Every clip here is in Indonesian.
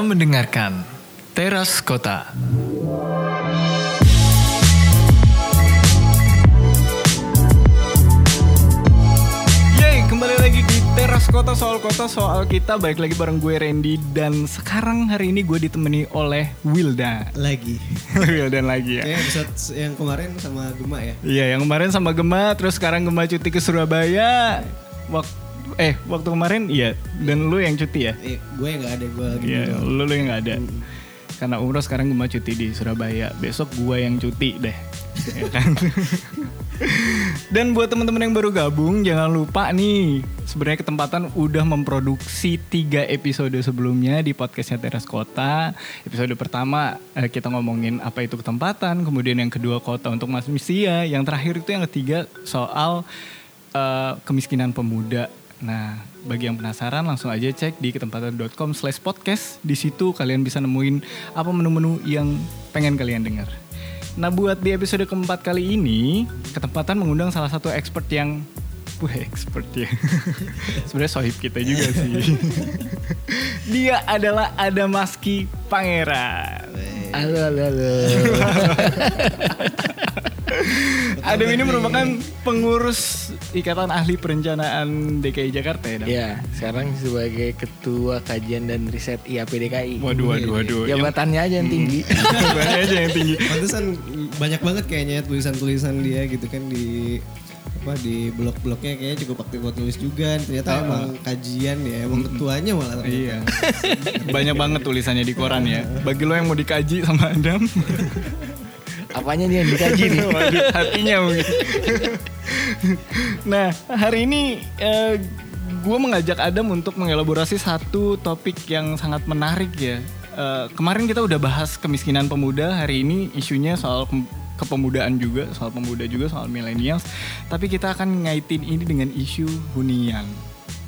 Anda mendengarkan Teras Kota. Yeay, kembali lagi di Teras Kota soal kota soal kita baik lagi bareng gue Randy dan sekarang hari ini gue ditemani oleh Wilda. lagi Wildan lagi ya. kayak episode yang kemarin sama Gema ya Iya, yang kemarin sama Gema, terus sekarang Gema cuti ke Surabaya. Waktu eh waktu kemarin iya dan lu yang cuti ya? eh, gue yang nggak ada gue lagi Iya, lu, lu yang nggak ada. Karena umroh sekarang Gema cuti di Surabaya. Besok gua yang cuti deh. Ya kan? Dan buat teman-teman yang baru gabung, jangan lupa nih, sebenarnya ketempatan udah memproduksi tiga episode sebelumnya di podcastnya Teras Kota. Episode pertama eh, kita ngomongin apa itu ketempatan, kemudian yang kedua kota untuk manusia, yang terakhir itu yang ketiga soal eh, kemiskinan pemuda. Nah, bagi yang penasaran langsung aja cek di ketempatan.com slash podcast. Di situ kalian bisa nemuin apa menu-menu yang pengen kalian dengar. Nah buat di episode keempat kali ini, ketempatan mengundang salah satu expert yang Wah expert ya Sebenarnya sohib kita juga sih Dia adalah Adamaski Pangeran Halo, halo, halo. Adam ini merupakan pengurus Ikatan Ahli Perencanaan DKI Jakarta ya Dam? ya, sekarang sebagai ketua kajian dan riset IAPDKI. Waduh, waduh, waduh. Yang- Jabatannya aja yang tinggi. Banyak aja yang tinggi. pantesan banyak banget kayaknya tulisan-tulisan dia gitu kan di apa di blog-blognya kayaknya cukup aktif buat nulis juga ternyata emang kajian ya emang ketuanya malah ternyata Iya. Banyak banget tulisannya di koran ya. Bagi lo yang mau dikaji sama Adam, Apanya nih yang dikaji nih? hatinya mungkin. nah, hari ini gue mengajak Adam untuk mengelaborasi satu topik yang sangat menarik ya. Eh, kemarin kita udah bahas kemiskinan pemuda, hari ini isunya soal ke- kepemudaan juga, soal pemuda juga, soal millennials. Tapi kita akan ngaitin ini dengan isu hunian.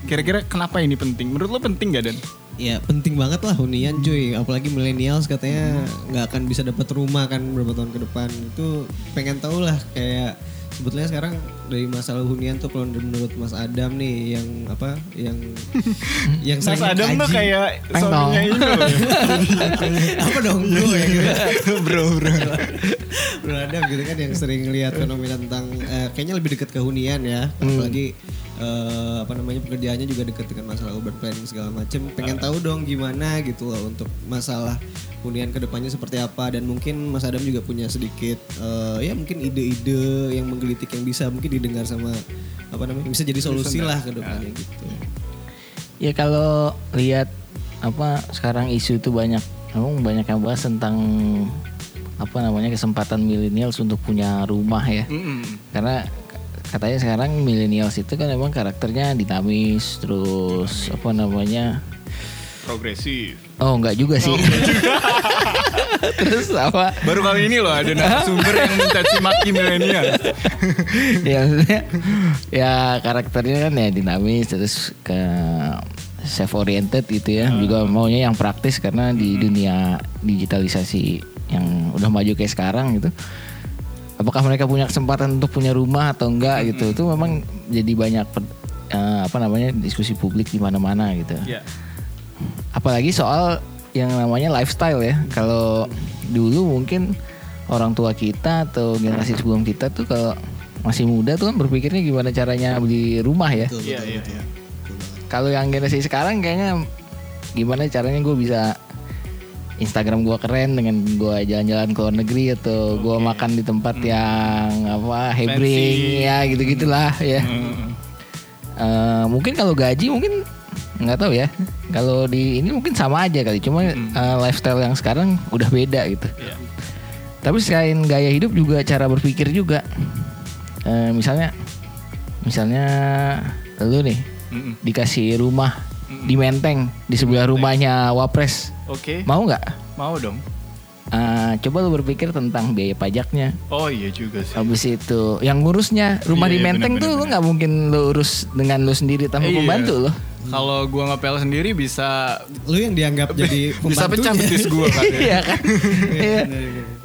Kira-kira kenapa ini penting? Menurut lo penting gak Dan? Ya penting banget lah hunian cuy apalagi millennials katanya nggak akan bisa dapat rumah kan beberapa tahun ke depan itu pengen tahu lah kayak sebetulnya sekarang dari masalah hunian tuh kalau menurut Mas Adam nih yang apa yang yang Mas sering Adam tuh kaji. kayak Peng suaminya loh. apa dong bro ya gitu. bro, bro. Bro Adam gitu kan yang sering lihat fenomena tentang eh, kayaknya lebih dekat ke hunian ya apalagi eh, apa namanya pekerjaannya juga dekat dengan masalah urban planning segala macem. Pengen tahu dong gimana gitu loh untuk masalah hunian ke depannya seperti apa. Dan mungkin Mas Adam juga punya sedikit eh, ya mungkin ide-ide yang menggelitik yang bisa mungkin didengar sama apa namanya bisa jadi solusi lah ke depannya gitu. Ya kalau lihat apa sekarang isu itu banyak, emang banyak yang bahas tentang apa namanya kesempatan millennials untuk punya rumah ya. Mm-mm. Karena katanya sekarang millennials itu kan memang karakternya dinamis, terus apa namanya Progresif. Oh enggak juga sih. Terus apa? Baru kali ini loh ada narasumber yang mencaci maki milenial. ya maksudnya ya karakternya kan ya dinamis terus ke self oriented gitu ya. Juga maunya yang praktis karena di dunia digitalisasi yang udah maju kayak sekarang gitu. Apakah mereka punya kesempatan untuk punya rumah atau enggak gitu? Itu memang jadi banyak per- eh, apa namanya diskusi publik di mana-mana gitu. Ya. apalagi soal yang namanya lifestyle ya. Kalau dulu mungkin orang tua kita atau generasi sebelum kita tuh kalau masih muda tuh kan berpikirnya gimana caranya beli rumah ya. betul Iya, betul, iya, betul. iya. Kalau yang generasi sekarang kayaknya gimana caranya gue bisa Instagram gue keren dengan gue jalan-jalan ke luar negeri atau gue makan di tempat yang apa hebring Fancy. ya gitu gitulah ya. Mm. Eh, mungkin kalau gaji mungkin nggak tahu ya. Kalau di ini mungkin sama aja kali. Cuma eh, lifestyle yang sekarang udah beda gitu. Iya. Tapi selain gaya hidup juga cara berpikir juga. Eh, misalnya, misalnya lu nih Mm-mm. dikasih rumah di Menteng di sebelah rumahnya Wapres, Oke, mau nggak? mau dong. Eh, coba lu berpikir tentang biaya pajaknya. Oh iya juga sih. Habis itu yang ngurusnya rumah Iya, di iya, Menteng bener, tuh bener, lu nggak mungkin lu urus dengan lu sendiri tanpa Iya. pembantu loh. Kalau gua ngepel sendiri bisa lu yang dianggap jadi bisa pecah betis gua kan. Iya kan? Iya.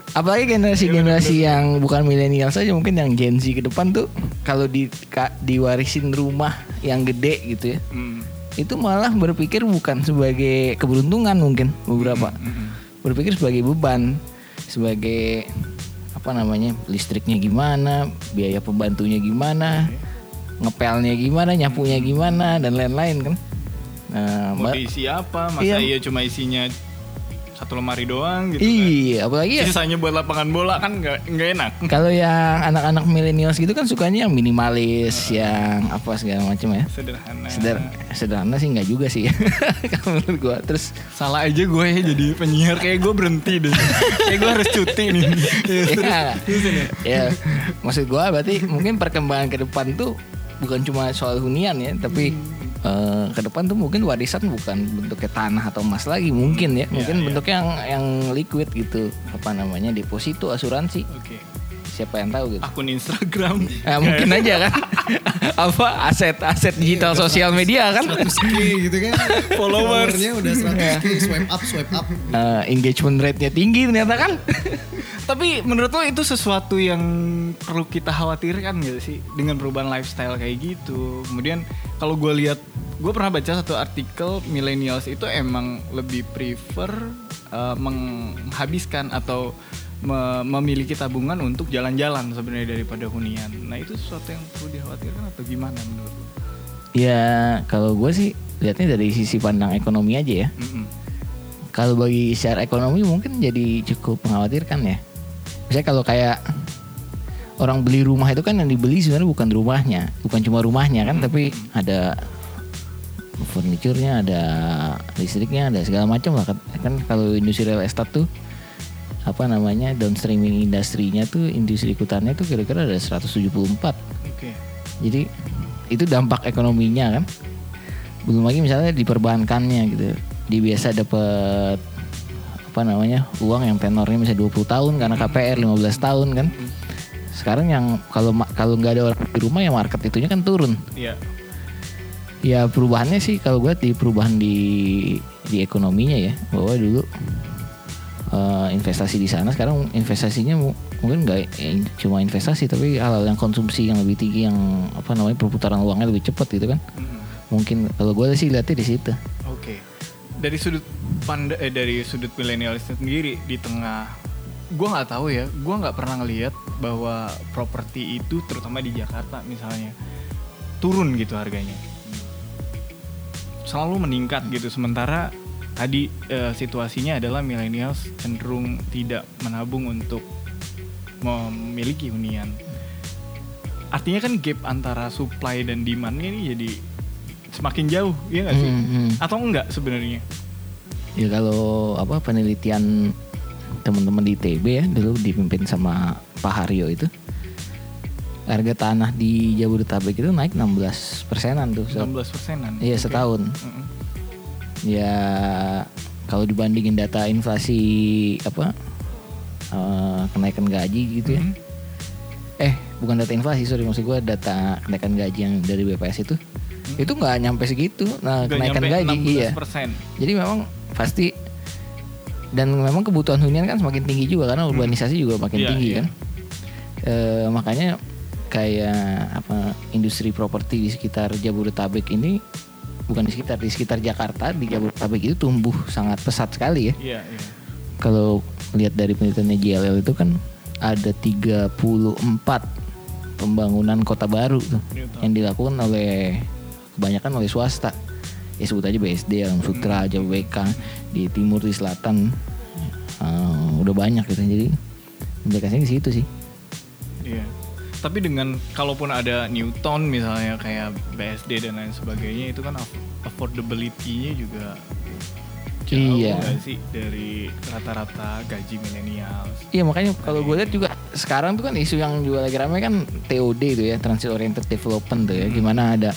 Apalagi generasi-generasi yang bukan milenial saja mungkin yang Gen Z ke depan tuh kalau di ka- diwarisin rumah yang gede gitu ya. Hmm. Itu malah berpikir bukan sebagai keberuntungan mungkin beberapa. Berpikir sebagai beban sebagai apa namanya listriknya gimana biaya pembantunya gimana ngepelnya gimana nyapunya gimana dan lain-lain kan. Nah, Mau ma- diisi apa? Masa Iya. iya cuma isinya satu lemari doang gitu kan? iya apalagi ya Sisanya buat lapangan bola kan nggak enak. kalau yang anak-anak milenials gitu kan sukanya yang minimalis yang apa segala macam ya Sederhana. Seder sederhana sih nggak juga sih kalau menurut gua terus Salah aja gue ya jadi penyiar kayak gue berhenti deh. kayak gue harus cuti nih. ya, ya maksud gua berarti mungkin perkembangan ke depan tuh bukan cuma soal hunian ya tapi eh, ke depan tuh mungkin warisan bukan bentuknya tanah atau emas lagi mungkin ya. Mungkin iya. bentuknya yang yang liquid gitu. Apa namanya? Deposito asuransi. Oke. Siapa yang tahu gitu Akun Instagram. Nah, mungkin aja kan apa aset aset digital sosial media kan 100k gitu kan. Followers. Followernya udah 100k swipe up swipe up. Eh, engagement rate-nya tinggi ternyata kan Tapi menurut lo itu sesuatu yang perlu kita khawatirkan gitu sih dengan perubahan lifestyle kayak gitu. Kemudian kalau gue lihat, gue pernah baca satu artikel millennials itu emang lebih prefer uh, menghabiskan atau me- memiliki tabungan untuk jalan-jalan sebenarnya daripada hunian. Nah itu sesuatu yang perlu dikhawatirkan atau gimana menurut lo? ya kalau gue sih lihatnya dari sisi pandang ekonomi aja ya Mm-mm. Kalau bagi secara ekonomi mungkin jadi cukup mengkhawatirkan ya. Misalnya kalau kayak orang beli rumah itu kan yang dibeli sebenarnya bukan rumahnya, bukan cuma rumahnya kan, tapi ada furniturnya, ada listriknya, ada segala macam lah kan. Kan kalau industri real estate tuh apa namanya downstreaming industrinya tuh industri ikutannya tuh kira-kira ada 174 Oke. jadi itu dampak ekonominya kan. Belum lagi misalnya di perbankannya gitu. Dia biasa dapat apa namanya uang yang tenornya misalnya 20 tahun karena KPR 15 tahun kan. Sekarang yang kalau kalau nggak ada orang di rumah ya market itunya kan turun. Iya. Ya perubahannya sih kalau gue di perubahan di di ekonominya ya bahwa dulu eh, investasi di sana sekarang investasinya mu- mungkin nggak eh, cuma investasi tapi hal-hal yang konsumsi yang lebih tinggi yang apa namanya perputaran uangnya lebih cepat gitu kan Mm-mm. mungkin kalau gue sih lihatnya di situ Oke. Dari sudut panda eh dari sudut milenial sendiri di tengah gua nggak tahu ya, gua nggak pernah ngelihat bahwa properti itu terutama di Jakarta misalnya turun gitu harganya. Selalu meningkat gitu sementara tadi eh, situasinya adalah millennials cenderung tidak menabung untuk memiliki hunian. Artinya kan gap antara supply dan demand ini jadi semakin jauh, ya nggak sih? Hmm, hmm. Atau enggak sebenarnya? ya kalau apa penelitian teman-teman di ITB ya dulu dipimpin sama Pak Haryo itu harga tanah di Jabodetabek itu naik 16 persenan tuh se- 16 persenan. iya setahun Mm-mm. Ya kalau dibandingin data inflasi apa eh, kenaikan gaji gitu ya Mhm. eh bukan data inflasi sorry maksud gue data kenaikan gaji yang dari BPS itu itu nggak nyampe segitu nah Nggak kenaikan gaji iya 16%. jadi memang pasti dan memang kebutuhan hunian kan semakin tinggi juga karena urbanisasi juga makin Iya, tinggi iya. kan Eh, makanya kayak apa industri properti di sekitar Jabodetabek ini bukan di sekitar di sekitar Jakarta di Jabodetabek itu tumbuh sangat pesat sekali ya Iya, iya. kalau lihat dari penelitiannya JLL itu kan ada 34 pembangunan kota baru tuh tahu. yang dilakukan oleh kebanyakan oleh swasta ya sebut aja BSD Alam Sutra Jababeka di timur di selatan eh, udah banyak gitu jadi implikasinya di situ sih Iya. Tapi dengan kalaupun ada Newton misalnya kayak BSD dan lain sebagainya itu kan aff- affordability-nya juga jauh Iya. sih dari rata-rata gaji milenial. Iya makanya kalau gue lihat juga sekarang tuh kan isu yang juga lagi ramai kan TOD itu ya Transit Oriented Development tuh ya gimana ada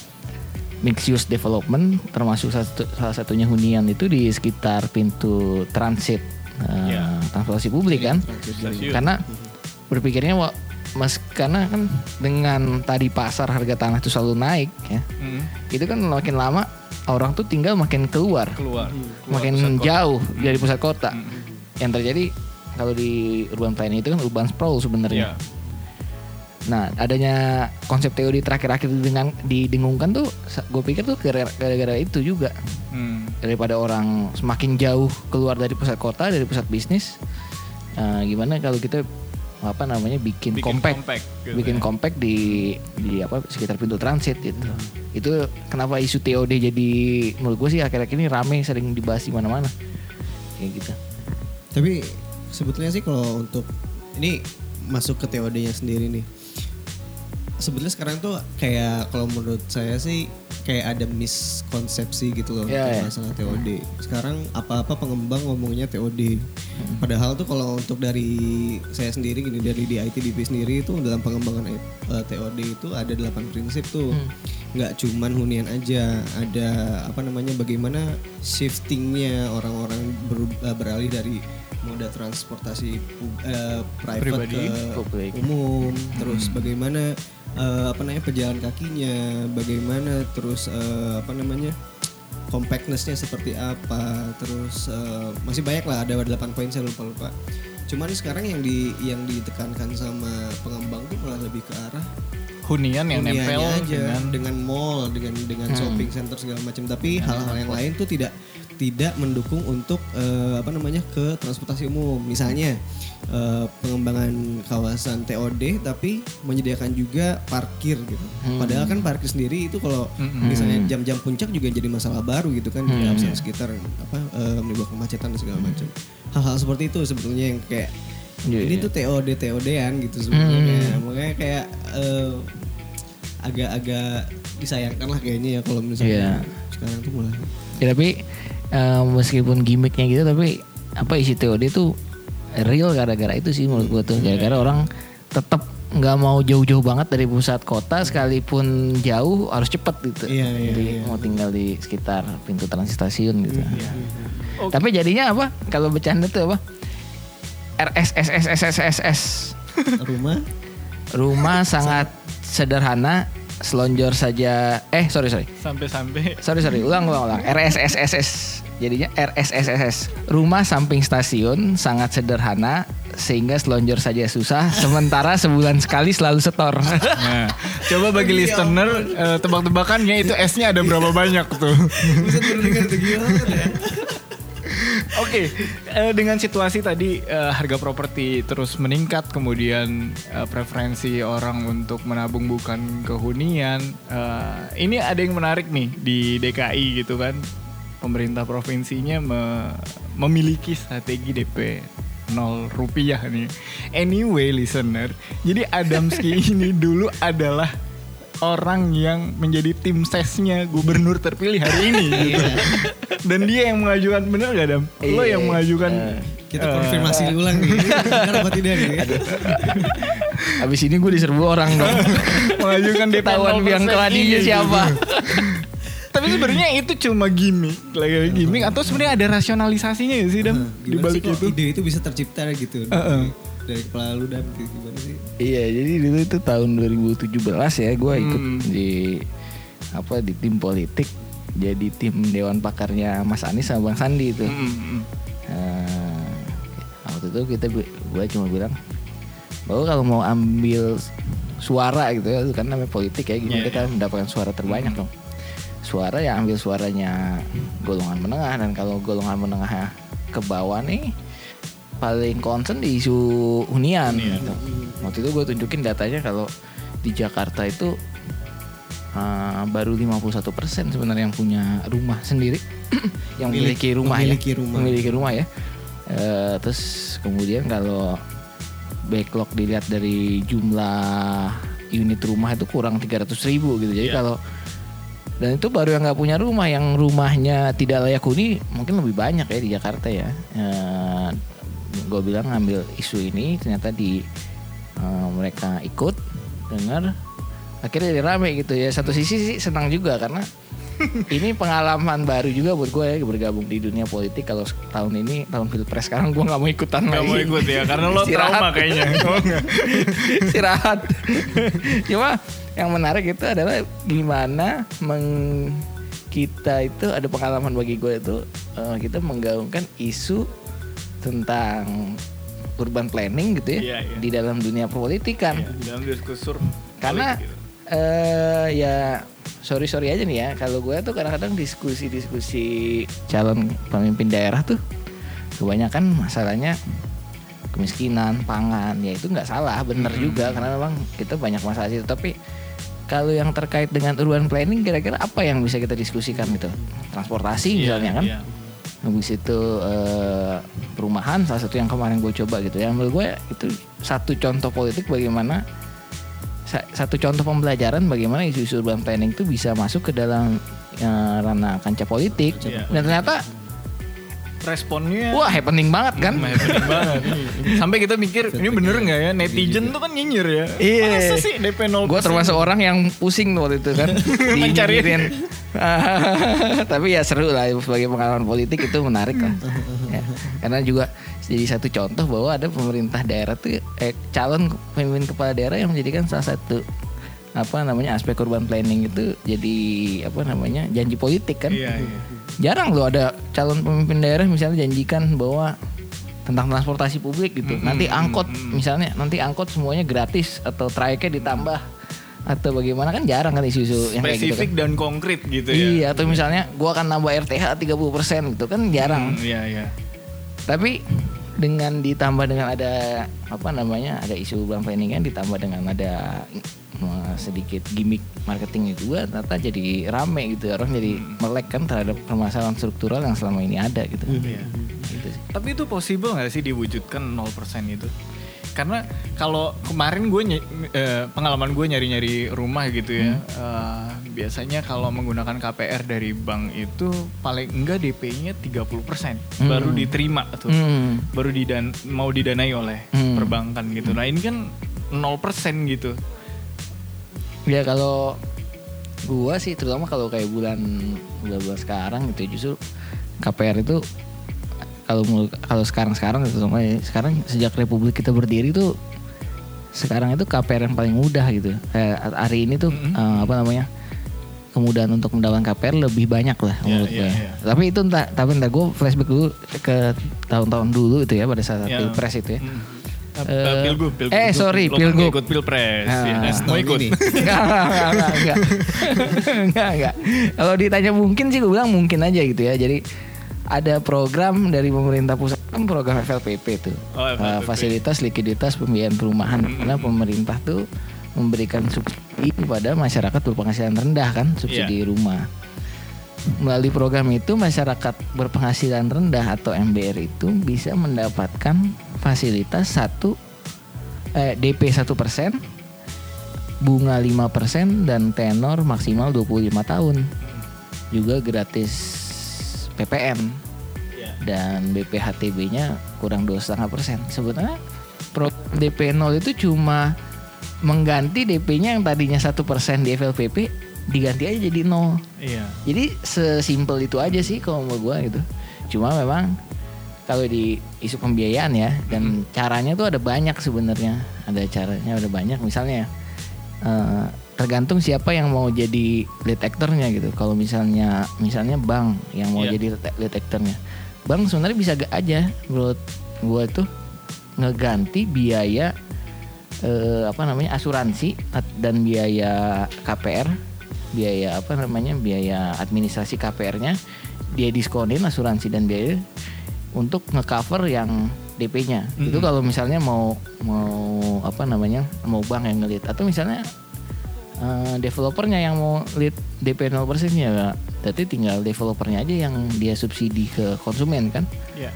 mixed use development termasuk satu, salah satunya hunian itu di sekitar pintu transit eh, Iya. transportasi publik kan Stasiun. karena berpikirnya mas karena kan dengan tadi pasar harga tanah itu selalu naik ya. Mm, itu kan makin lama orang tuh tinggal makin keluar. Keluar, keluar makin pusat kota. jauh dari pusat kota. Mm, yang terjadi kalau di urban planning itu kan urban sprawl sebenarnya. Iya. Nah, adanya konsep teori terakhir-akhir dengan didengungkan tuh, gue pikir tuh gara- gara-gara itu juga. Hmm. daripada orang semakin jauh keluar dari pusat kota, dari pusat bisnis. eh, gimana kalau kita apa namanya bikin, Bikin compact, compact gitu bikin ya. compact di di apa sekitar pintu transit gitu. Itu kenapa isu TOD jadi menurut gue sih akhir-akhir ini rame sering dibahas di mana-mana. Kayak gitu. Tapi sebetulnya sih kalau untuk ini masuk ke TOD-nya sendiri nih. Sebetulnya sekarang tuh kayak kalau menurut saya sih kayak ada miskonsepsi gitu loh untuk iya. masalah TOD. Sekarang apa-apa pengembang ngomongnya TOD. Padahal tuh kalau untuk dari saya sendiri gini dari di ITDP sendiri itu dalam pengembangan eh, TOD itu ada 8 prinsip tuh. Nggak cuman hunian aja, ada apa namanya bagaimana shiftingnya orang-orang beru- eh, beralih dari moda transportasi eh, private Pribadi, ke publik. umum, terus bagaimana eh, apa namanya pejalan kakinya, bagaimana terus eh, apa namanya compactnessnya seperti apa, terus eh, masih banyak lah ada 8 poin saya lupa lupa. Cuman sekarang yang di yang ditekankan sama pengembang tuh malah lebih ke arah Hunian yang nempel aja dengan dengan mall, dengan dengan shopping center segala macam. Tapi hal-hal yang lain tuh tidak tidak mendukung untuk eh, apa namanya ke transportasi umum. Misalnya eh, pengembangan kawasan TOD tapi menyediakan juga parkir gitu. Padahal kan parkir sendiri itu kalau misalnya jam-jam puncak juga jadi masalah baru gitu kan di kawasan sekitar apa eh, menimbulkan kemacetan dan segala macam. Hal-hal seperti itu sebetulnya yang kayak Iya, ini iya. tuh TOD TOD-an gitu sebenarnya kayak makanya kayak eh, agak-agak disayangkan lah kayaknya ya kalau misalnya Iya. sekarang tuh mulai Ya, tapi eh, meskipun gimmicknya gitu tapi apa isi TOD itu real gara-gara itu sih menurut gua tuh gara-gara orang tetap nggak mau jauh-jauh banget dari pusat kota sekalipun jauh harus cepet gitu. Iya, iya, Jadi iya. mau tinggal di sekitar pintu transit stasiun gitu. Tapi jadinya apa? Kalau bercanda tuh apa? RSSSSSSS. rumah Rumah sangat sederhana, selonjor saja. Eh sorry sorry. sampai-sampai Sorry sorry, ulang ulang ulang. RSSSS. Jadinya RSSSS. Rumah samping stasiun sangat sederhana sehingga selonjor saja susah. Sementara sebulan sekali selalu setor. Nah, coba bagi listener eh, tebak-tebakannya itu S-nya ada berapa banyak tuh. bisa berdengar tuh gimana ya Oke, eh, dengan situasi tadi eh, harga properti terus meningkat, kemudian eh, preferensi orang untuk menabung bukan kehunian. eh, ini ada yang menarik nih di DKI gitu kan, pemerintah provinsinya me- memiliki strategi DP 0 rupiah nih. Anyway, listener, jadi Adamski ini dulu adalah orang yang menjadi tim sesnya gubernur terpilih hari ini gitu. Dan dia yang mengajukan bener gak Dam? Lo Iya, yang mengajukan kita eh, konfirmasi ulang nih benar apa tidak nih Habis ini gue diserbu orang dong. mengajukan Ketahuan 0% biang keladinya siapa. gitu. Tapi sebenarnya itu cuma gimmick, lagi gimmick atau sebenarnya ada rasionalisasinya ya sih Dam di balik itu? ide itu bisa tercipta gitu Heeh. Dari kepala lu dan gimana sih Iya, jadi dulu itu tahun 2017 ya gue ikut Hmm. di apa di tim politik jadi tim dewan pakarnya Mas Anies sama Bang Sandi itu. Mm, mm. Nah, waktu itu kita gue cuma bilang bahwa kalau mau ambil suara gitu ya, kan namanya politik ya, gimana Iya, kita mendapatkan suara terbanyak dong. Suara ya ambil suaranya golongan menengah dan kalau golongan menengah ke bawah nih paling concern di isu hunian. gitu. Waktu itu gue tunjukin datanya kalau di Jakarta itu uh, baru 51% sebenarnya yang punya rumah sendiri, yang Milik- memiliki rumah memiliki ya, rumah. memiliki rumah ya. Eh, terus kemudian kalau backlog dilihat dari jumlah unit rumah itu kurang 300 ribu gitu. Jadi Iya. kalau dan itu baru yang nggak punya rumah, yang rumahnya tidak layak huni mungkin lebih banyak ya di Jakarta ya. Gue bilang ngambil isu ini ternyata di eh, mereka ikut dengar akhirnya jadi rame gitu ya. Satu sisi sih senang juga karena ini pengalaman baru juga buat gue ya bergabung di dunia politik kalau tahun ini tahun pilpres sekarang gue nggak mau ikutan Gak lagi. mau ikut ya karena lo trauma kayaknya. Istirahat. Cuma yang menarik itu adalah gimana meng kita itu ada pengalaman bagi gue itu eh, kita menggaungkan isu tentang urban planning gitu ya Iya, iya. di dalam dunia politikan. Ya, dalam diskusur Karena gitu. eh ya sorry sorry aja nih ya kalau gue tuh kadang-kadang diskusi-diskusi calon pemimpin daerah tuh kebanyakan masalahnya kemiskinan, pangan, ya itu nggak salah, bener Hmm. juga karena memang kita banyak masalah itu. Tapi kalau yang terkait dengan urban planning, kira-kira apa yang bisa kita diskusikan gitu? Transportasi Iya, misalnya kan? iya. Habis itu eh, perumahan salah satu yang kemarin gue coba gitu ya. Menurut gue itu satu contoh politik bagaimana sa- satu contoh pembelajaran bagaimana isu-isu urban planning itu bisa masuk ke dalam eh, ranah kancah politik. Dan ternyata responnya wah happening banget kan? happening banget. Sampai kita mikir ini bener nggak ya netizen tuh kan nyinyir ya. Iya. Masa sih DP 0%? Gue termasuk orang yang pusing waktu itu kan Mencari-. Tapi ya seru lah sebagai pengalaman politik itu menarik lah. Ya. Karena juga jadi satu contoh bahwa ada pemerintah daerah tuh eh, calon pemimpin kepala daerah yang menjadikan salah satu apa namanya aspek urban planning itu jadi apa namanya janji politik kan. Iya, iya. Jarang loh ada calon pemimpin daerah misalnya janjikan bahwa tentang transportasi publik gitu. Nanti angkot misalnya nanti angkot semuanya gratis atau trayeknya ditambah atau bagaimana kan jarang kan isu-isu yang kayak gitu kan. Spesifik dan konkret gitu ya. Iya atau misalnya gua akan nambah RTH 30% gitu kan jarang. Hmm, Iya, iya. Tapi dengan ditambah dengan ada apa namanya ada isu planning kan ditambah dengan ada eh, sedikit gimmick marketing itu juga ternyata jadi rame gitu orang jadi melek kan terhadap permasalahan struktural yang selama ini ada gitu. Iya. Gitu sih. Tapi itu possible nggak sih diwujudkan 0% itu? Karena kalau kemarin gue eh, pengalaman gue nyari-nyari rumah gitu ya, Hmm. eh, biasanya kalau menggunakan KPR dari bank itu paling enggak DP-nya 30% baru diterima tuh, Hmm. baru didan mau didanai oleh Hmm. perbankan gitu. Nah ini kan 0% gitu. Ya kalau gua sih terutama kalau kayak bulan bulan sekarang gitu justru KPR itu kalau kalau sekarang sekarang gitu sama ya, sekarang sejak Republik kita berdiri tuh sekarang itu KPR yang paling mudah gitu. Eh, hari ini tuh eh, apa namanya kemudahan untuk mendapatkan KPR lebih banyak lah Iya, menurut iya, gue. iya. Tapi itu entah, tapi entar gue flashback dulu ke tahun-tahun dulu itu ya pada saat Ya. pilpres itu ya. Hmm. Eh, Eh, pilgub, pilgub. eh, sorry, Lo pilgub. ikut pilpres, Ah. ya kan? Mau ikut. enggak. enggak, enggak. Kalau ditanya mungkin sih gue bilang mungkin aja gitu ya. Jadi ada program dari pemerintah pusat kan program FLPP tuh. Oh, Eh, FLPP. fasilitas likuiditas pembiayaan perumahan. Karena pemerintah tuh memberikan subsidi kepada masyarakat berpenghasilan rendah kan, subsidi rumah. Melalui program itu masyarakat berpenghasilan rendah atau MBR itu bisa mendapatkan fasilitas satu eh, DP 1% bunga 5% dan tenor maksimal 25 tahun. Juga gratis PPN Iya. dan BPHTB-nya kurang 2,5%. Sebetulnya pro DP 0 itu cuma mengganti DP-nya yang tadinya 1% di FLPP diganti aja jadi 0. Iya. Jadi sesimpel itu aja sih kalau menurut gua gitu. Cuma memang kalau di isu pembiayaan ya dan caranya tuh ada banyak sebenarnya. Ada caranya ada banyak misalnya eh, tergantung siapa yang mau jadi lead actornya gitu. Kalau misalnya misalnya bank yang mau Iya. jadi lead- actornya. Bank sebenarnya bisa gak aja menurut gua tuh ngeganti biaya eh, apa namanya asuransi dan biaya KPR biaya apa namanya biaya administrasi KPR-nya dia diskonin asuransi dan biaya untuk ngecover yang DP-nya itu kalau misalnya mau mau apa namanya mau bank yang ngelit atau misalnya eh, developernya yang mau lead DP 0% ya berarti tinggal developernya aja yang dia subsidi ke konsumen kan? Iya.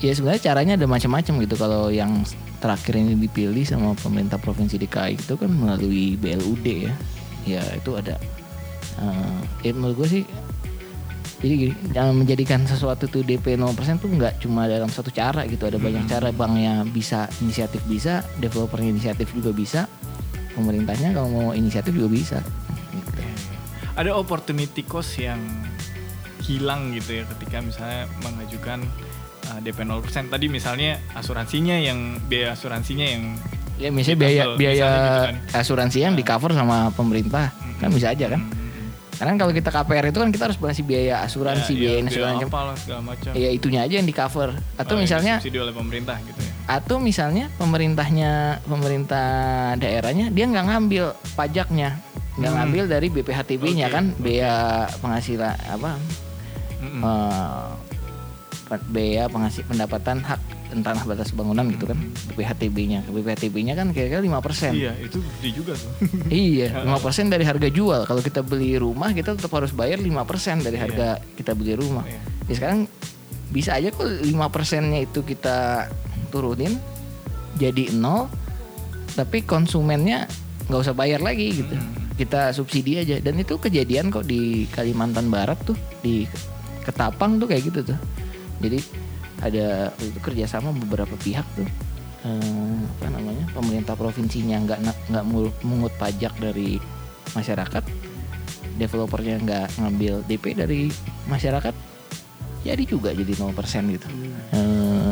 ya sebenarnya caranya ada macam-macam gitu. Kalau yang terakhir ini dipilih sama pemerintah provinsi DKI itu kan melalui BLUD ya. Ya itu ada. Eh ya menurut gue sih jadi gini jangan menjadikan sesuatu tuh DP 0% tuh nggak cuma dalam satu cara gitu. Ada banyak cara banknya bisa inisiatif bisa developernya inisiatif juga bisa pemerintahnya kalau mau inisiatif juga bisa gitu. Ada opportunity cost yang hilang gitu ya ketika misalnya mengajukan uh, DP 0%. Tadi misalnya asuransinya yang biaya asuransinya yang ya misalnya biaya biaya gitu kan. asuransi yang di cover sama pemerintah kan bisa aja kan Hmm, Karena kalau kita KPR itu kan kita harus ngasih biaya asuransi, ya, biaya ya, segala macam. apalah segala. Ya itunya aja yang di cover. Atau Oh, yang misalnya disubsidi oleh pemerintah gitu ya. Atau misalnya pemerintahnya pemerintah daerahnya dia nggak ngambil pajaknya. Nggak ngambil dari BPHTB-nya Oke, kan bea penghasilan apa eh, pe- bea penghasil pendapatan hak tanah batas bangunan gitu kan BPHTB-nya BPHTB-nya kan kira-kira 5% Iya, itu gede juga tuh. Iya, 5% dari harga jual. Kalau kita beli rumah kita tetap harus bayar 5% dari harga kita beli rumah. Iya. Ya sekarang bisa aja kok 5%-nya itu kita turunin jadi nol tapi konsumennya nggak usah bayar lagi gitu. Kita subsidi aja. Dan itu kejadian kok di Kalimantan Barat tuh di Ketapang tuh kayak gitu tuh. Jadi ada itu kerjasama beberapa pihak tuh. Eh, apa namanya pemerintah provinsinya nggak nggak mungut pajak dari masyarakat. Developernya nggak ngambil DP dari masyarakat jadi juga jadi 0% gitu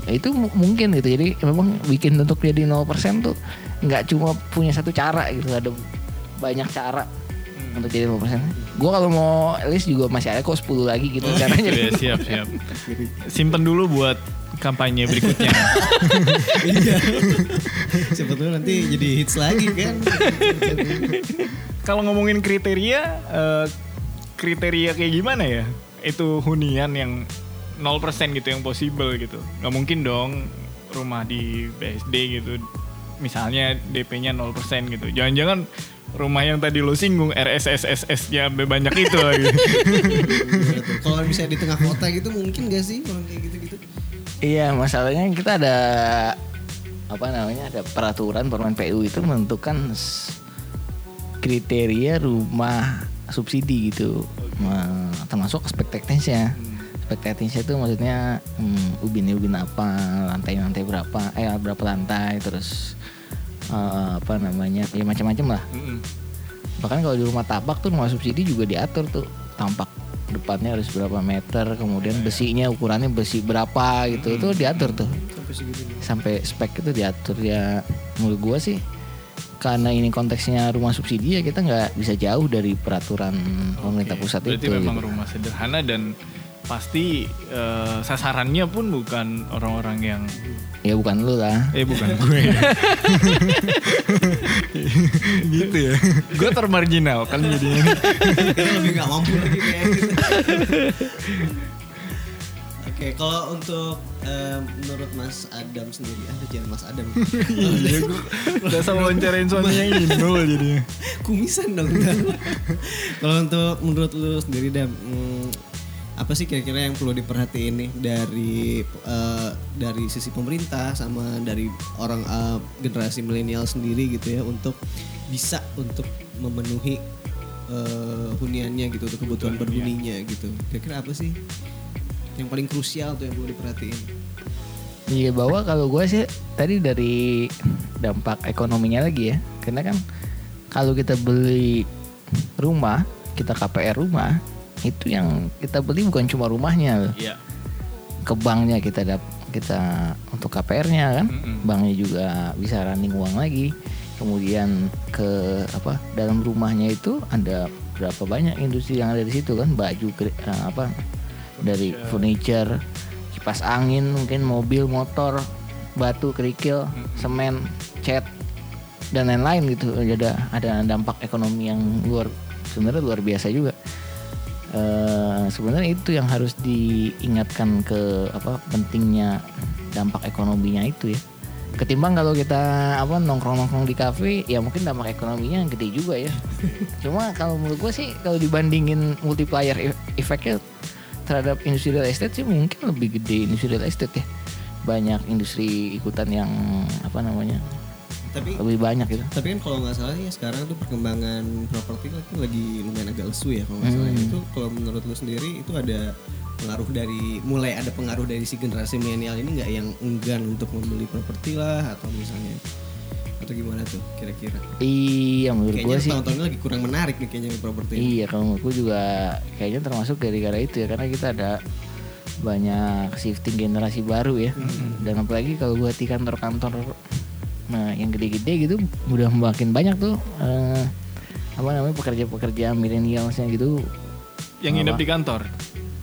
Eh, itu mu- mungkin gitu jadi memang bikin untuk jadi 0% tuh nggak cuma punya satu cara gitu ada banyak cara untuk jadi 0% gue kalau mau list juga masih ada kok 10 lagi gitu caranya Iya, siap, siap. Simpen dulu buat kampanye berikutnya. Iya. Siapa tahu nanti jadi hits lagi kan. Kalau ngomongin kriteria, eh, kriteria kayak gimana ya? Itu hunian yang 0% gitu yang possible gitu. Nggak mungkin dong rumah di BSD gitu. Misalnya DP-nya 0% gitu. Jangan-jangan rumah yang tadi lo singgung RSSSS-nya banyak itu lagi. Kalau bisa di tengah kota gitu mungkin gak sih orang kayak gitu-gitu? Iya, masalahnya kita ada apa namanya ada peraturan permen PU itu menentukan kriteria rumah subsidi gitu, Ma- termasuk aspek teknisnya. Aspek teknisnya itu maksudnya hmm, ubin-ubin apa, lantai-lantai berapa, eh berapa lantai, terus eh, apa namanya, ya macam-macam lah. Bahkan kalau di rumah tapak tuh rumah subsidi juga diatur tuh tampak depannya harus berapa meter, kemudian besinya ukurannya besi berapa gitu, itu diatur tuh Sampai segitu. sampai spek itu diatur ya. Menurut gua sih karena ini konteksnya rumah subsidi ya kita nggak bisa jauh dari peraturan pemerintah Oke, pusat Berarti itu. memang gitu. rumah sederhana dan pasti eh, sasarannya pun bukan orang-orang yang Ya bukan lu lah. eh bukan gue. gitu ya. Gue termarginal kan jadinya. Kita lebih gak mampu lagi kayak gitu. Oke, kalau untuk eh, menurut Mas Adam sendiri, ada jangan Mas Adam. Iya gue udah sama wawancarain suaminya Inul jadinya. Kumisan dong. Kalau untuk menurut lu sendiri Dam, hmm, apa sih kira-kira yang perlu diperhatiin nih dari eh, dari sisi pemerintah sama dari orang eh, generasi milenial sendiri gitu ya untuk bisa untuk memenuhi eh, huniannya gitu untuk kebutuhan berhuninya gitu. Kira-kira apa sih yang paling krusial tuh yang perlu diperhatiin? Iya bahwa kalau gue sih tadi dari dampak ekonominya lagi ya, karena kan kalau kita beli rumah, kita KPR rumah, itu yang kita beli bukan cuma rumahnya loh. Iya. ke banknya kita dap kita untuk KPR-nya kan Mm-mm. banknya juga bisa running uang lagi kemudian ke apa dalam rumahnya itu ada berapa banyak industri yang ada di situ kan baju eh, apa dari furniture. kipas angin mungkin mobil motor batu kerikil semen cat dan lain-lain gitu. Ada ada dampak ekonomi yang luar sebenarnya luar biasa juga. Eh, sebenarnya itu yang harus diingatkan ke apa pentingnya dampak ekonominya itu ya. Ketimbang kalau kita apa nongkrong nongkrong di kafe ya mungkin dampak ekonominya gede juga ya. Cuma kalau menurut gue sih kalau dibandingin multiplier e- efeknya terhadap industri real estate sih mungkin lebih gede industri real estate ya banyak industri ikutan yang apa namanya Tapi lebih banyak gitu Tapi kan kalau nggak salah ya sekarang tuh perkembangan properti lagi, lagi lumayan agak lesu ya kalau nggak salah. Hmm. Itu kalau menurut lu sendiri itu ada pengaruh dari mulai ada pengaruh dari si generasi milenial ini nggak yang enggan untuk membeli properti lah atau misalnya atau gimana tuh kira-kira? iya menurut gue Kayaknya sih tahun-tahun ini lagi kurang menarik nih kayaknya properti. ini. Iya kalau menurutku juga kayaknya termasuk gara-gara itu ya karena kita ada banyak shifting generasi baru ya dan apalagi kalau buat di kantor-kantor nah yang gede-gede gitu udah makin banyak tuh eh, apa namanya pekerja-pekerja milenialsnya gitu Yang nginep di kantor.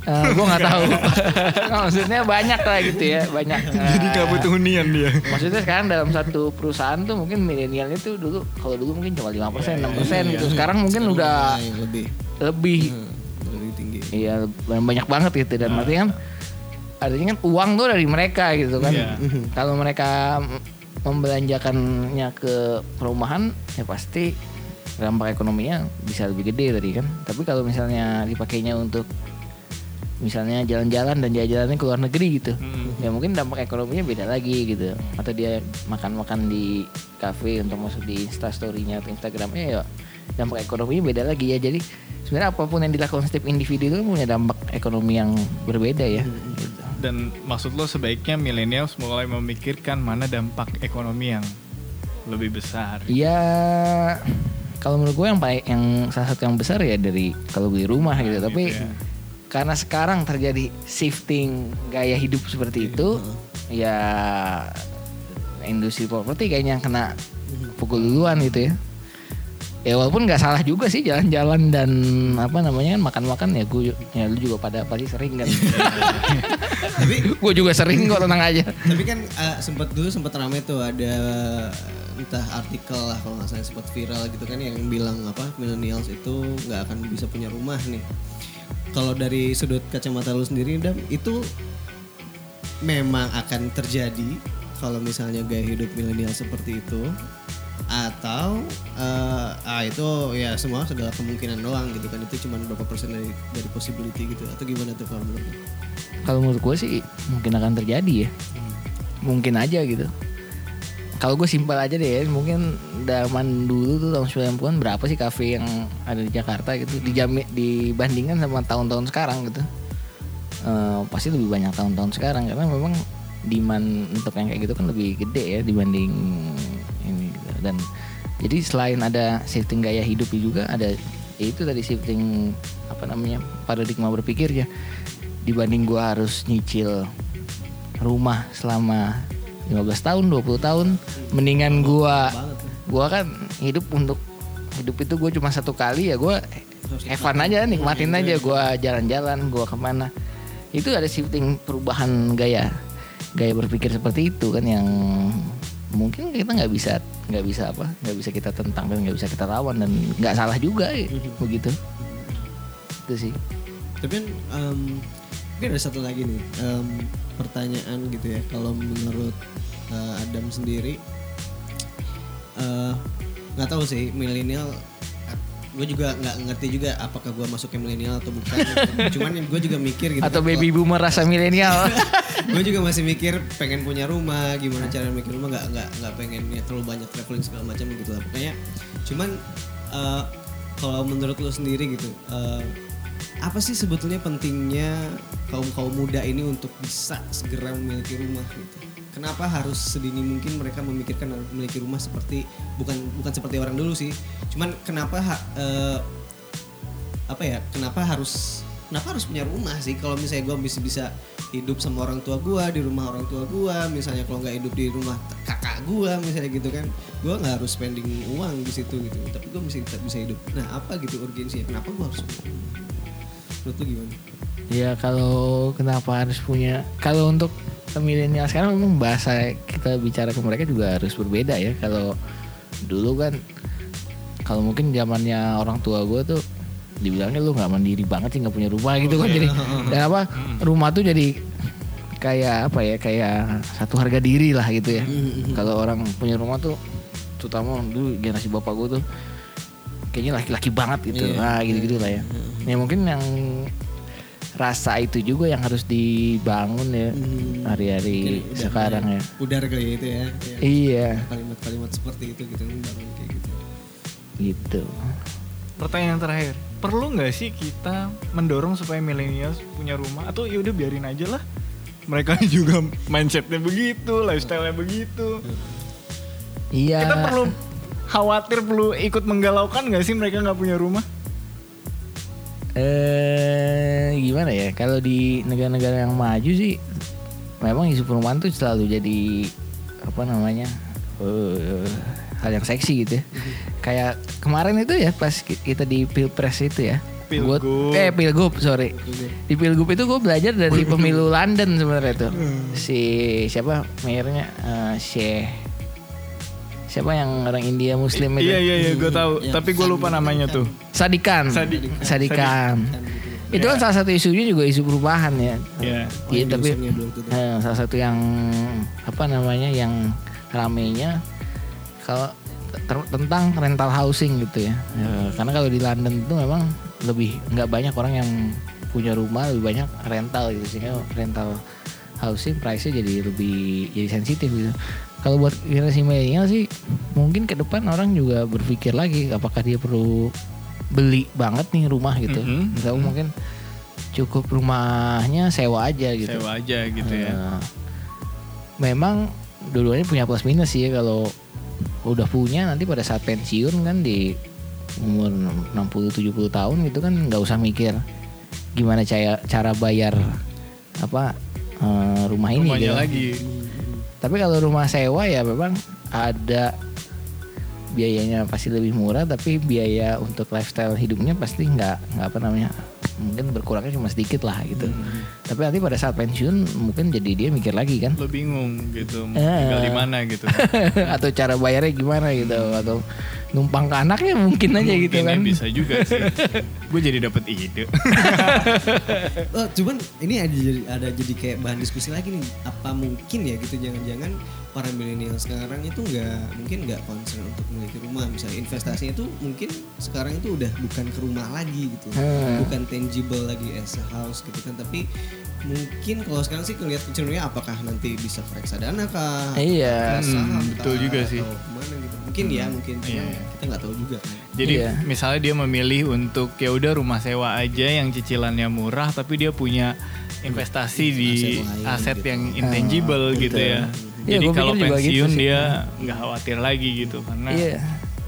Eh, gue nggak tahu. Maksudnya banyak lah gitu ya, banyak. Jadi nggak Eh, butuh hunian dia. Maksudnya sekarang dalam satu perusahaan tuh mungkin milenialnya tuh dulu kalau dulu mungkin cuma 5% persen, enam persen gitu. Sekarang mungkin udah Nah, yang lebih lebih hmm, lebih tinggi. Iya banyak banget gitu dan Nah. artinya kan artinya kan uang tuh dari mereka gitu kan. Iya. Kalau mereka membelanjakannya ke perumahan ya pasti dampak ekonominya bisa lebih gede tadi kan. Tapi kalau misalnya dipakainya untuk misalnya jalan-jalan dan jalan-jalannya ke luar negeri gitu. Hmm. Ya mungkin dampak ekonominya beda lagi gitu. Atau dia makan-makan di kafe untuk masuk di Instastory-nya atau Instagramnya ya dampak ekonominya beda lagi ya. Jadi sebenarnya apa pun yang dilakukan setiap individu itu punya dampak ekonomi yang berbeda ya. Gitu. Dan maksud lo sebaiknya millennials mulai memikirkan mana dampak ekonomi yang lebih besar. Iya kalau menurut gue yang paling yang salah satu yang besar ya dari kalau beli rumah gitu. Tapi ya. Karena sekarang terjadi shifting gaya hidup seperti itu, ya industri properti kayaknya yang kena pukul duluan gitu ya. Ya walaupun nggak salah juga sih jalan-jalan dan apa namanya kan makan-makan ya gue ya lu juga pada pasti sering kan. Tapi gue juga sering kok tenang aja. tapi kan eh, sempat dulu sempat ramai tuh ada entah artikel lah kalau nggak salah sempat viral gitu kan yang bilang apa millennials itu nggak akan bisa punya rumah nih. Kalau dari sudut kacamata lu sendiri Dam, itu memang akan terjadi kalau misalnya gaya hidup milenial seperti itu atau eh, ah itu ya semua segala kemungkinan doang gitu kan itu cuma berapa persen dari dari possibility gitu atau gimana tuh kalau menurut? Kalau menurut gue sih mungkin akan terjadi ya. Mungkin aja gitu. Kalau gue simpel aja deh mungkin zaman dulu tuh tahun 90-an berapa sih kafe yang ada di Jakarta gitu dijami, dibandingkan sama tahun-tahun sekarang gitu. Eh, pasti lebih banyak tahun-tahun sekarang karena memang demand untuk yang kayak gitu kan lebih gede ya dibanding ini gitu. Dan jadi selain ada shifting gaya hidup juga ada ya itu tadi shifting apa namanya paradigma berpikir ya dibanding gua harus nyicil rumah selama 15 tahun 20 tahun mendingan gua gua kan hidup untuk hidup itu gue cuma satu kali ya gua Evan aja nikmatin aja gua jalan-jalan gua ke mana. Itu ada shifting perubahan gaya gaya berpikir seperti itu kan yang mungkin kita nggak bisa nggak bisa apa nggak bisa kita tentang dan nggak bisa kita lawan dan nggak salah juga ya, begitu. Itu sih. Tapi em, mungkin ada satu lagi nih em, pertanyaan gitu ya. Kalau menurut eh, Adam sendiri, eh, nggak tahu sih milenial. Gue juga nggak ngerti juga apakah gue masuk ke milenial atau bukan. gitu. Cuman gue juga mikir gitu. atau kan, baby boomer rasa milenial gue juga masih mikir pengen punya rumah gimana cara mikir rumah nggak nggak nggak pengen ya, terlalu banyak traveling segala macam gitu lah pokoknya cuman eh, kalau menurut lo sendiri gitu eh, apa sih sebetulnya pentingnya kaum kaum muda ini untuk bisa segera memiliki rumah gitu? Kenapa harus sedini mungkin mereka memikirkan memiliki rumah seperti bukan bukan seperti orang dulu sih. Cuman kenapa ha- eh, apa ya kenapa harus kenapa harus punya rumah sih? Kalau misalnya gue bisa bisa hidup sama orang tua gue di rumah orang tua gue misalnya kalau nggak hidup di rumah kakak gue misalnya gitu kan gue nggak harus spending uang di situ gitu. Tapi gue bisa bisa hidup. Nah apa gitu urgensinya? Kenapa gue harus punya menurut lu gimana? Ya kalau kenapa harus punya kalau untuk milenial sekarang memang bahasa kita bicara ke mereka juga harus berbeda ya. Kalau dulu kan kalau mungkin zamannya orang tua gue tuh dibilangnya lu nggak mandiri banget sih nggak punya rumah gitu kan. Jadi dan apa rumah tuh jadi kayak apa ya kayak satu harga diri lah gitu ya. Kalau orang punya rumah tuh terutama dulu generasi bapak gue tuh kayaknya laki-laki banget gitu. Nah gitu-gitu lah ya. Ya mungkin yang rasa itu juga yang harus dibangun ya hari-hari Mungkin udah sekarang ya. pudar kali itu ya, ya. Iya, kalimat-kalimat seperti itu gitu bangun kayak gitu gitu. Pertanyaan terakhir, perlu nggak sih kita mendorong supaya millennials punya rumah atau ya udah biarin aja lah. Mereka juga mindsetnya begitu, lifestyle-nya begitu. Iya. Kita perlu khawatir, perlu ikut menggalaukan nggak sih mereka nggak punya rumah? eh gimana ya? Kalau di negara-negara yang maju sih memang isu perumahan tuh selalu jadi apa namanya? eh hal yang seksi gitu ya. Kayak kemarin itu ya pas ki- kita di Pilpres itu ya, Gua- Pilgub. eh pilgub sorry. Di pilgub itu gue belajar dari pemilu London sebenarnya tuh. Si siapa mayornya Eh, Syekh siapa yang orang India Muslim itu? Iya iya iya gue tahu. Yang Tapi gue lupa namanya tuh. Sadikan. Sadi- Sadikan. Itu kan salah satu isunya juga isu perubahan ya. Iya. Iya tapi belum tutup. eh, salah satu yang apa namanya yang ramenya kalau ter- tentang rental housing gitu ya. Eh, karena kalau di London itu memang lebih nggak banyak orang yang punya rumah lebih banyak rental gitu sehingga rental housing price-nya jadi lebih jadi sensitif gitu. Kalau buat generasi milenial sih mungkin ke depan orang juga berpikir lagi apakah dia perlu beli banget nih rumah gitu. Mhm. Atau mungkin cukup rumahnya sewa aja gitu. Sewa aja gitu ya. Eh, memang dua-duanya punya plus minus sih ya kalau udah punya nanti pada saat pensiun kan di umur 60 70 tahun gitu kan nggak usah mikir gimana cara cara bayar apa eh, rumah ini gitu. lagi. Tapi kalau rumah sewa ya memang ada biayanya pasti lebih murah tapi biaya untuk lifestyle hidupnya pasti nggak nggak apa namanya mungkin berkurangnya cuma sedikit lah gitu. Tapi nanti pada saat pensiun mungkin jadi dia mikir lagi kan Lo bingung gitu. Mau Eh. tinggal di mana gitu. atau cara bayarnya gimana gitu atau numpang ke anaknya mungkin aja gitu Mungkin kan. bisa juga sih. gue jadi dapat ide. Oh, cuman ini ada jadi ada jadi kayak bahan diskusi lagi nih. Apa mungkin ya gitu jangan-jangan para milenial sekarang itu nggak mungkin nggak concern untuk memiliki rumah misalnya investasinya itu mungkin sekarang itu udah bukan ke rumah lagi gitu Hmm. bukan tangible lagi as a house gitu kan tapi mungkin kalau sekarang sih kelihatan kecenderungannya apakah nanti bisa ke reksadana kah Iya. Hmm, betul juga sih. atau ke mana gitu mungkin ya mungkin cuma Iya, iya. kita nggak tahu juga kan Jadi Iya. misalnya dia memilih untuk ya udah rumah sewa aja yang cicilannya murah tapi dia punya investasi di Aset gitu. yang intangible gitu ya. Iya, Jadi kalau pikir juga gitu pensiun sih. dia nggak khawatir lagi gitu karena Iya.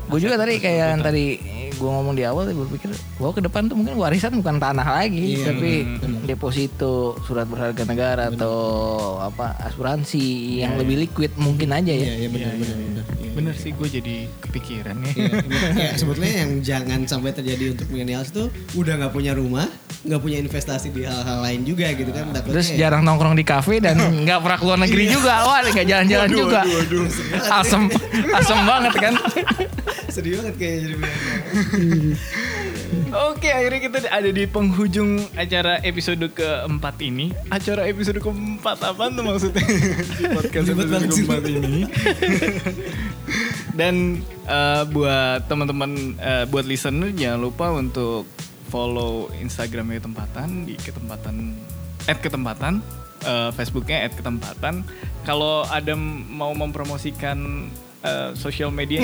Gue juga tadi kayak yang tadi gue ngomong di awal gue berpikir bahwa ke depan tuh mungkin warisan bukan tanah lagi Iya, tapi deposito surat berharga negara atau apa asuransi yang lebih liquid mungkin aja ya. iya iya benar benar benar Iya. Bener sih gue jadi kepikiran ya. Iya, ya, sebetulnya yang jangan sampai terjadi untuk millennials itu udah nggak punya rumah, nggak punya investasi di hal-hal lain juga gitu kan. Takutnya Terus ya, jarang nongkrong di kafe dan nggak pernah keluar negeri juga. Wah, nggak jalan-jalan juga. Asem, asem banget kan. sedih banget kayaknya jadi millennial. Oke, akhirnya kita ada di penghujung acara episode keempat ini. Acara episode keempat apa tuh maksudnya? podcast episode keempat ini. Dan eh, buat teman-teman, eh, buat listener jangan lupa untuk follow Instagramnya ketempatan di ketempatan at ketempatan, eh, Facebooknya at ketempatan. Kalau ada mau mempromosikan eh, sosial media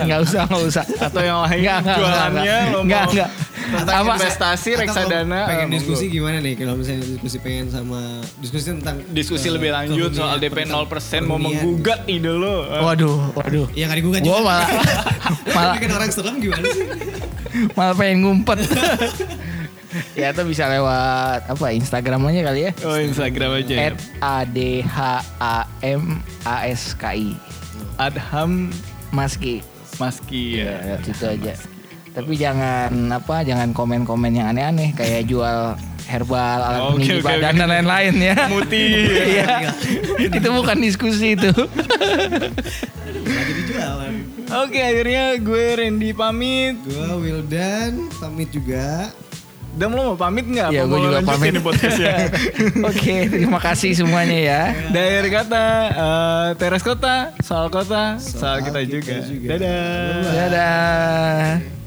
Nggak usah, nggak usah. atau yang lain Nggak, nggak, jualannya nggak, nggak, tentang Apa? investasi Atau reksadana pengen diskusi gimana nih kalau misalnya diskusi pengen sama diskusi tentang diskusi eh, lebih lanjut soal DP 0% mau menggugat ide lo Waduh, waduh. Ya nggak digugat juga. malah malah Bikin orang serem gimana sih? malah pengen ngumpet. ya atau bisa lewat apa Instagram aja kali ya. oh Instagram aja ya. At A D H A M A S K I. Adham Maski. Maski ya Ya, situ aja. Tapi jangan apa, jangan komen-komen yang aneh-aneh kayak jual herbal, alat Oke, peninggi oke, badan oke. dan lain-lain ya. Muti Iya. itu bukan diskusi itu. Oke akhirnya gue Randy pamit Gue Wildan pamit juga. Dam lo mau pamit nggak? ya, Apa gue juga pamit. podcastnya? Oke, terima kasih semuanya ya. Dari kata eh, teras kota, soal kota, soal, Soal kita, kita juga. juga. Dadah. Dadah.